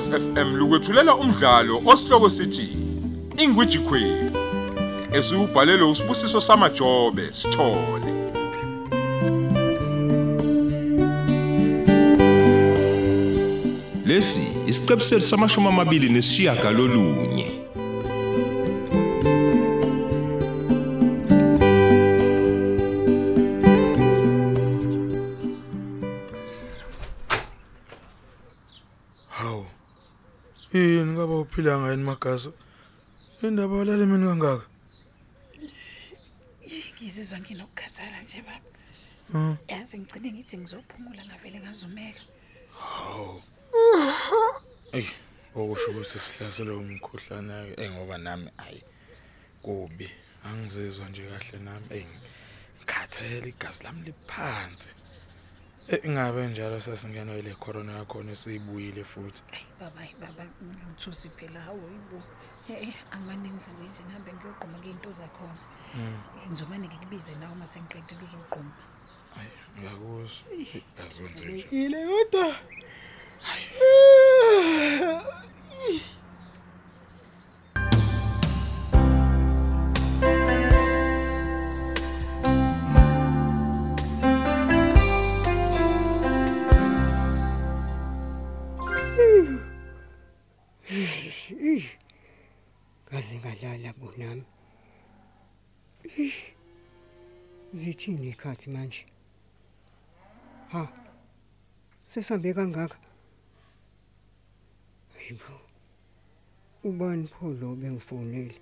Ukhozi FM lukwethulela umdlalo osihloko sithi Ingwiji Queen. Esubhalelwe usibusiso samajobe sithole. Lesi isiqebu sethu samashumi amabili nesishiyagalolunye. Uphila ngani magazo? Indaba walala mina kangaka. ngizizwa nginokukhathala nje baba Mhm. yazi ngigcine ngithi ngizophumula ngavele ngazumeka Hawu. Ey, okusho ukuthi sihlaselwe umkhuhlane ke ngoba nami ayi kubi. Angizizwa nje kahle nami. Ey, ngikhathele igazi lami liphansi. Eh ingabe njalo sesingenwe ile corona yakhona esiyibuyile futhi. ayi baba ayi baba ngithusi phela hawo yibo eh amane ngivuke nje ngihambe ngiyogquma ngey'nto zakhona Mm. ngizomane ngikubize nawe uma sengiqedile uzogquma Ayi, ngiyakuzwa. Igazi wenze nje. ile kodwa kaze zithini ikhathi manje ha sesambe kangaka hayibo ubani pho lo bengifonele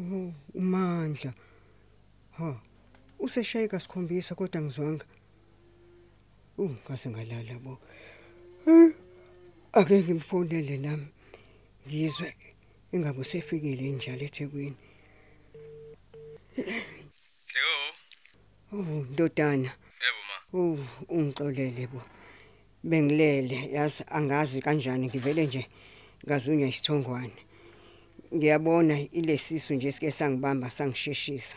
Oh, umandla ha useshayeka sikhombisa kodwa ngizwanga uh ngase ngalala bo. Eh, ake ngimfonele nami ngizwe ingabe usefikile njalo eThekwini Hleko. oh ndodana. Yebo ma. oh ungixolele bo. Bengilele. Yazi angazi kanjani ngivele nje ngazunywa isithongwane. Ngiyabona ilesisu nje sike sangibamba sangisheshisa.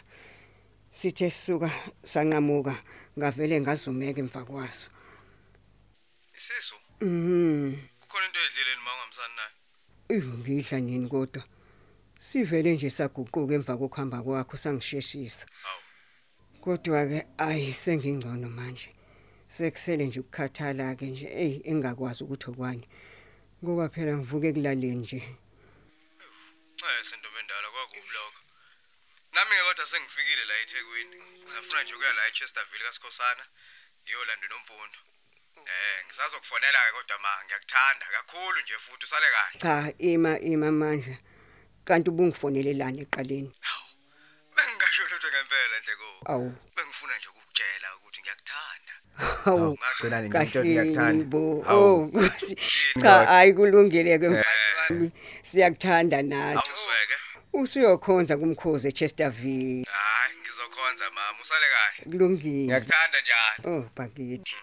Sithe sisuka sanqamuka ngavele ngazumeka emva kwaso. Isisu, mhm. Kukhona into edlile nima ungamsani nayo. Eh, ngidla nini kodwa? Sivele nje saguquka emva kokuhamba kwakho sangisheshisa kodwa ke ayi sengingcono manje sekusele nje ukukhathala ke nje hey engakwazi ukuthi okwani ngoba phela ngivuke ekulaleni nje Eh sentombi endala kwakubi lokho. Nami ke kodwa sengifikile la eThekwini. Ngisafuna nje ukuya la eChesterville kaSikhosana ngiyolanda nomfundo. Eh ngisazokufonela ke kodwa ma ngiyakuthanda kakhulu nje futhi usale kahle. cha ima ima manje kanti ubungifonelelana eqaleni Bengingasho lutho ngempela nje ko. awu. Bengifuna nje ukukutshela ukuthi ngiyakuthanda. hawu Ngagcina kahle bo. Oh Nkosi. cha hayi kulungile ke mfana wami. Siyakuthanda nathi. Awusweke. usuyokhonza kumkhozi eChesterville Hayi ngizokhonza mama. Usale kahle. kulungile. Ngiyakuthanda njalo. oh bakithi.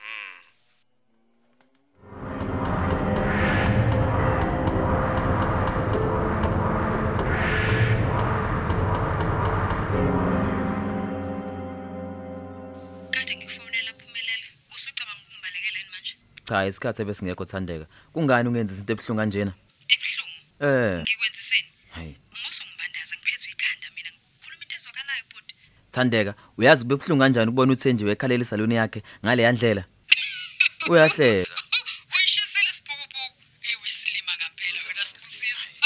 Kade ngikufonela phumelela usucabanga ukungibalekela yini manje? Cha isikhathi ebesingekho thandeka. Kungani ungenza izinto ebuhlungu kanjena? Ebuhlungu? Eh. Ngikwenziseni hayi umuso ngibandaza ngiphethwe ikhanda mina. Ngikhuluma into ezwakalayo bhuti. Thandeka uyazi kube buhlungu kanjani ukubona uthenjiwe ekhalela isaluni yakhe ngale yandlela? Uyahleka. Uyishisile sibhukubuku eyi uyisilima ngampela wena sibusiso.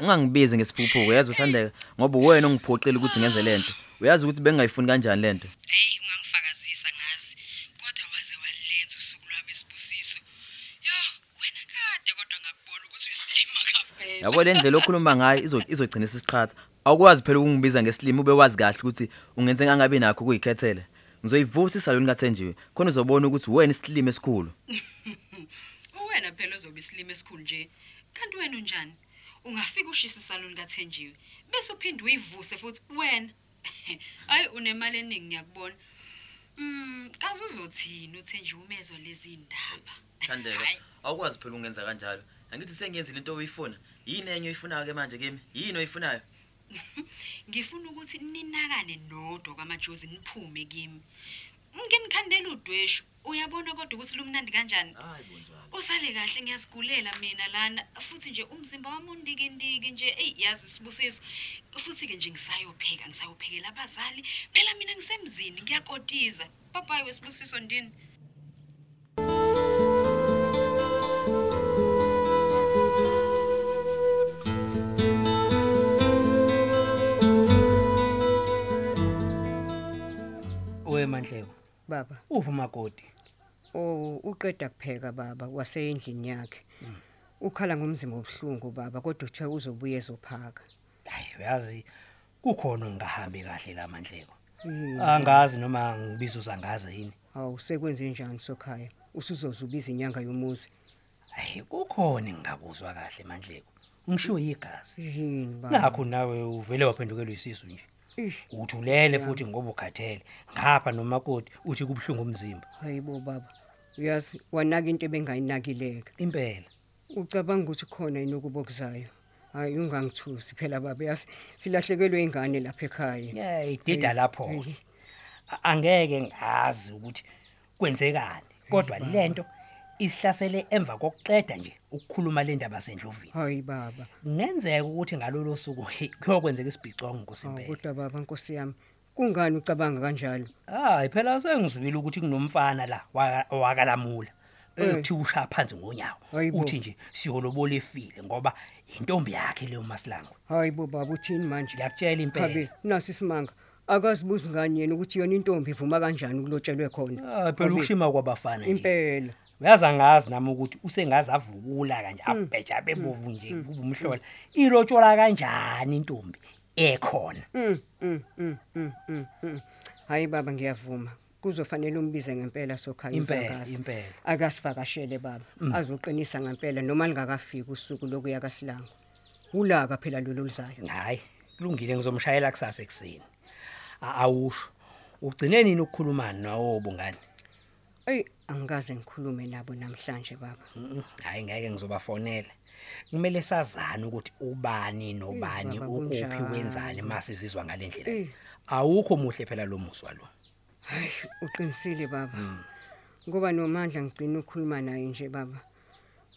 ungangibizi ngesiphuphuko uyazi uthandeka ngoba uwena ongiphoqile ukuthi ngenze lento uyazi ukuthi bengingayifuni kanjani lento heyi ungangifakazisa ngazi kodwa waze walenza usuku lwami sibusiso yo wena kade kodwa ngakubona ukuthi uyisilima ngampela yabo le ndlela okhuluma ngayo izo izogcina isiqhatha. Awukwazi phela ukungibiza ngesilimo ube wazi kahle ukuthi ungenze ngangabi nakho ukuyikhethela ngizoyivusa isaluni kathenjiwe khona uzobona ukuthi wena isilimo esikhulu. Wena phela uzobe isilima esikhulu nje. Kanti wena unjani? Ungafika ushisa isaluni kathenjiwe bese uphinde uyivuse futhi wena. Hayi unemali eningi ngiyakubona. Mm kaze uzothini uthenjiwe umezwa lezi ndaba? Thandeka awukwazi phela ungenza kanjalo. Angithi sengiyenzile into oyifuna. Yini enye oyifunayo ke manje kimi? Yini oyifunayo? Ngifuna ukuthi ninakane nodwa kwamajozi niphume kimi. Nginikhandela udweshu. Uyabona kodwa ukuthi lumnandi kanjani? Usale kahle ngiyasigulela mina lana. Futhi nje umzimba wami undikindiki nje. Eyi yazi sibusiso futhi-ke nje ngisayopheka ngisayophekela abazali. Phela mina ngisemzini ngiyakotiza. Babayi wesibusiso ndini? Wemanhleko baba. Uphi umakoti? Oh uqeda kupheka baba waseyindlini yakhe. Ukhala ngomzimba obuhlungu baba kodwa uthe uzobuya ezophaka. Hayi uyazi kukhona ongahambi kahle la mandleko. Yini? angazi noma ngibiza uzangaze yini. Awu sekwenze njani sokhaya? Usuzozubiza inyanga yomuzi. Hayi kukhona engingakuzwa kahle mandleko. Ngisho igazi yini baba? Nakho nawe uvele waphendukelwa isisu nje. Ish, uthi ulele futhi ngoba ukhathele. Ngapha nomakoti uthi kubuhlungu umzimba. Hayibo baba. Uyazi wanaka into ebengayinakileka. Impela. Ucabanga ukuthi khona inokubokuzayo hayi ungangithusi phela baba. Yazi silahlekelwe ingane lapha ekhaya. Yeah idida lapho Hayi. A- angeke ngazi ukuthi kwenzekani kodwa lento isihlasele emva kokuqeda nje ukukhuluma le ndaba sendlovini. Hayi baba. Kungenzeka ukuthi ngalolo suku hey, kuyokwenzeka isibhicongo Hawu, nkosimpela kodwa baba nkosi yami kungani ucabanga kanjalo? Hayi phela sengizwile ukuthi kunomfana la waka- wakalamula. Eh. ethi usha phansi ngonyawo. Hayibo. uthi nje siyolobola efile ngoba intombi yakhe leyo masilango. Hayi bo baba uthini manje? Ngiyakutshela impela. Habi nasi isimanga. Akazibuzi ngani yena ukuthi yona intombi ivuma kanjani ukulotshelwe khona? Ah, phela Habi, ukushima kwabafanele impela. Uyazi angazi nami ukuthi usengaze avukula kanje Hmm. abheja bebovu nje kube umhlola. Ilotshola kanjani intombi ekhona? Mm, mm, mm, mm, mm, mm. hayi baba ngiyavuma. Kuzofanele umbize ngempela sokhaya Impela, uzangazi. impela. akasivakashele baba. Azoqinisa ngempela noma lingakafiki usuku lokuya kaSilango. Ulaka phela lolu lizayo hayi kulungile ngizomshayela kusasa ekuseni. A- awusho. Ugcine nini ukukhuluma nawo bungani? Eyi angikaze ngikhulume nabo namhlanje baba. Mm, hayi ngeke ngizobafonela. Kumele sazane ukuthi ubani nobani baba, ukuphi kunjani? wenzani mase sizwa ngalendlela Eh. awukho muhle phela lo muswa lo. Hayi uqinisile baba. Mm. ngoba nomandla ngigcina ukukhuluma naye nje baba.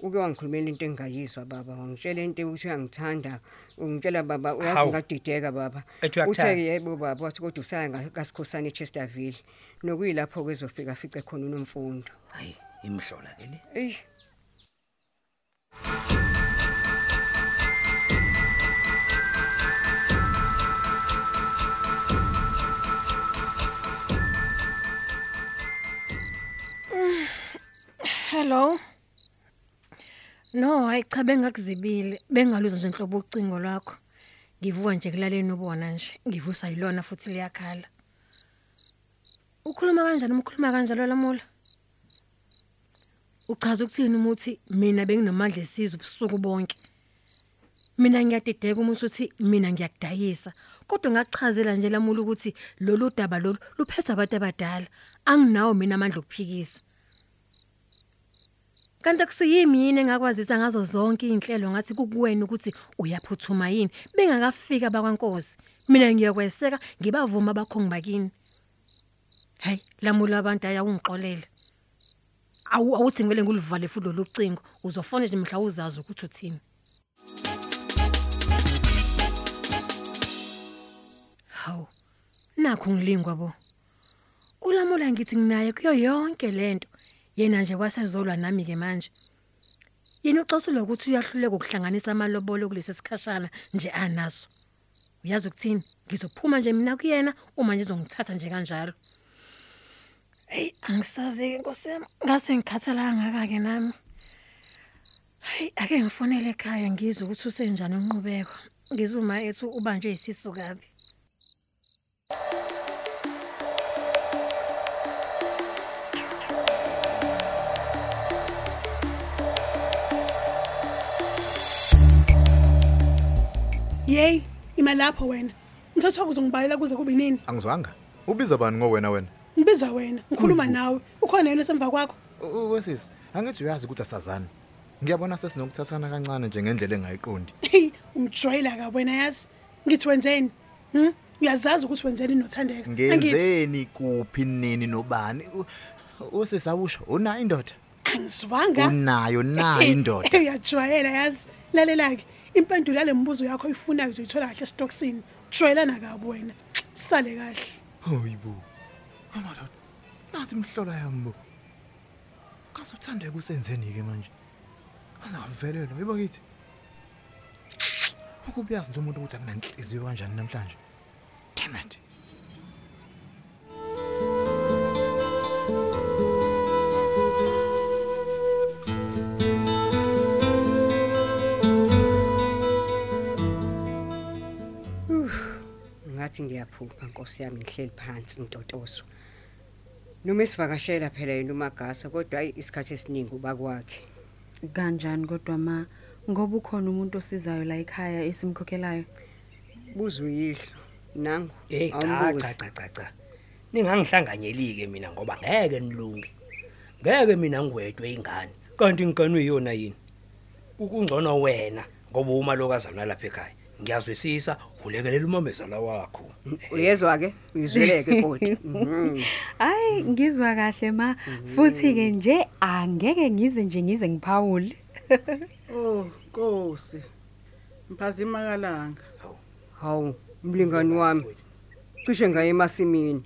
Uke wangikhulumela into engayizwa baba. Wangitshela into ukuthi uyangithanda. Ungitshela baba uyazi Hawu. ngadideka baba. Ethi uyakuthanda? uthe yebo baba wathi kodwa usaya ngasikhosana eChesterville nokuyilapho kwezofika fice khona unomfundo hayi imhlola ke le eyi Hello. No, hayi cha bengakuzibile. Bengaluza nje inhlobo ucingo lwakho. Ngivuka nje kulaleni ubona nje. Ngivusa yilona futhi liyakhala. Ukhuluma kanjani umkhuluma kanjalo lamula? Uchaza ukuthini umuthi mina benginomandla esizwe ubusuku bonke. Mina ngiyadideka uma usuthi mina ngiyakudayisa. Kodwa ngakuchazela nje lamula ukuthi lolu daba lolu luphethwe abantu abadala. Anginawo mina amandla okuphikisa. Kanti akusiyimi yini engakwazisa ngazo zonke inhlelo ngathi kukuwena ukuthi uyaphuthuma yini bengakafika bakwankosi mina ngiyakweseka ngibavuma abakhongi bakini Hey lamula abantu ayawungixolele Awu awuthi ngivele ngulivale futhi lolu cingo. Uzofona nje mhla uzazi ukuthi uthini. Haw nakho ngilingwa bo. Ulamula ngithi nginaye kuyo yonke lento yena nje wasezolwa nami ke manje. Yena uxosulwa ukuthi uyahluleka ukuhlanganisa amalobolo kulesi sikhashana nje anaso. Uyazi ukuthini? Ngizophuma nje mina kuyena uma nje izongithatha nje kanjalo. Hey angisazi ke nkosi yami ngase ngikhathala kangaka ke nami hey ake ngifonele ekhaya ngizwe ukuthi usenjani unqubeko ngizuma ethi ubanje isisu kabi Yey, ima lapho wena. Ngithathwa kuzongibalela kuze kube nini? Angizwanga. Ubiza bani ngowena wena? Ngibiza wena, ngikhuluma nawe. Ukhona yena semva kwakho? Wesisi, angithi uyazi ukuthi asazani. Ngiyabona sesinokuthathana kancane nje ngendlela engayiqondi. Hey, umjwayela ka wena yazi. Ngithi wenzeni? Hm? uyazazi ukuthi wenzeni nothandeka ngenzeni kuphi nini nobani U- usesabusha unayo indoda angizwanga unayo nayo indoda uyajwayela yazi lalela-ke impendulo yale mbuzo yakho oyifunayo uzoyithola kahle esitokisini jwayelana kabi wena sale kahle hoyibo amadoda nathi imhlola yami bo. Kaze uthandeka usenzeni-ke manje? Kaze ngavelelwa yibo kithi? Ukuba uyazi nje umuntu ukuthi akunanhliziyo kanjani namhlanje. Damn it. Ngathi ngiyaphupha nkosi yami ngihleli phansi ngitotoswa noma esivakashela phela yena umagasa kodwa hayi isikhathi esiningi uba kwakhe. Kanjani kodwa ma? Ngoba ukhona umuntu osizayo la ekhaya esimkhokhelayo? Buza uyihlo. Nangu? Hey cha awumbuzi. cha cha cha cha. Ningangihlanganyeli-ke mina ngoba ngeke nilunge. Ngeke mina ngwedwe ingane. Kanti ingane uyiyona yini? Ukungcono wena ngoba uma lokazana lapha ekhaya. Ngiyazwisisa ulekelela umamezala wakho. Uyezwa-ke? Uyizweleke kodwa. Mhm. hayi ngizwa kahle ma. Futhi-ke nje angeke ngize nje ngize ngiphawule. Oh, Nkosi. Mphazima kalanga. hawu mlingani wami. Cishe ngaye emasimini.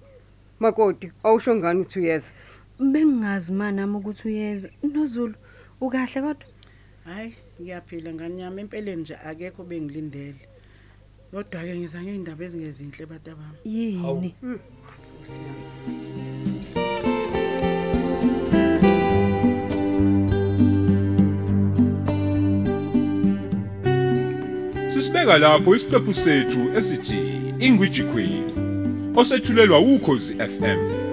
Makoti awusho ngani uthi uyeza? Bengingazi ma nami ukuthi uyeza. Nozulu ukahle kodwa? Hayi, ngiyaphila ngani yami empeleni nje akekho bengilindele. Kodwa ke ngiza ngeindaba ezingezinhle batabami. yini Sisibeka lapho isiqephu sethu esithi Ingwiji Queen osethulelwa ukhozi FM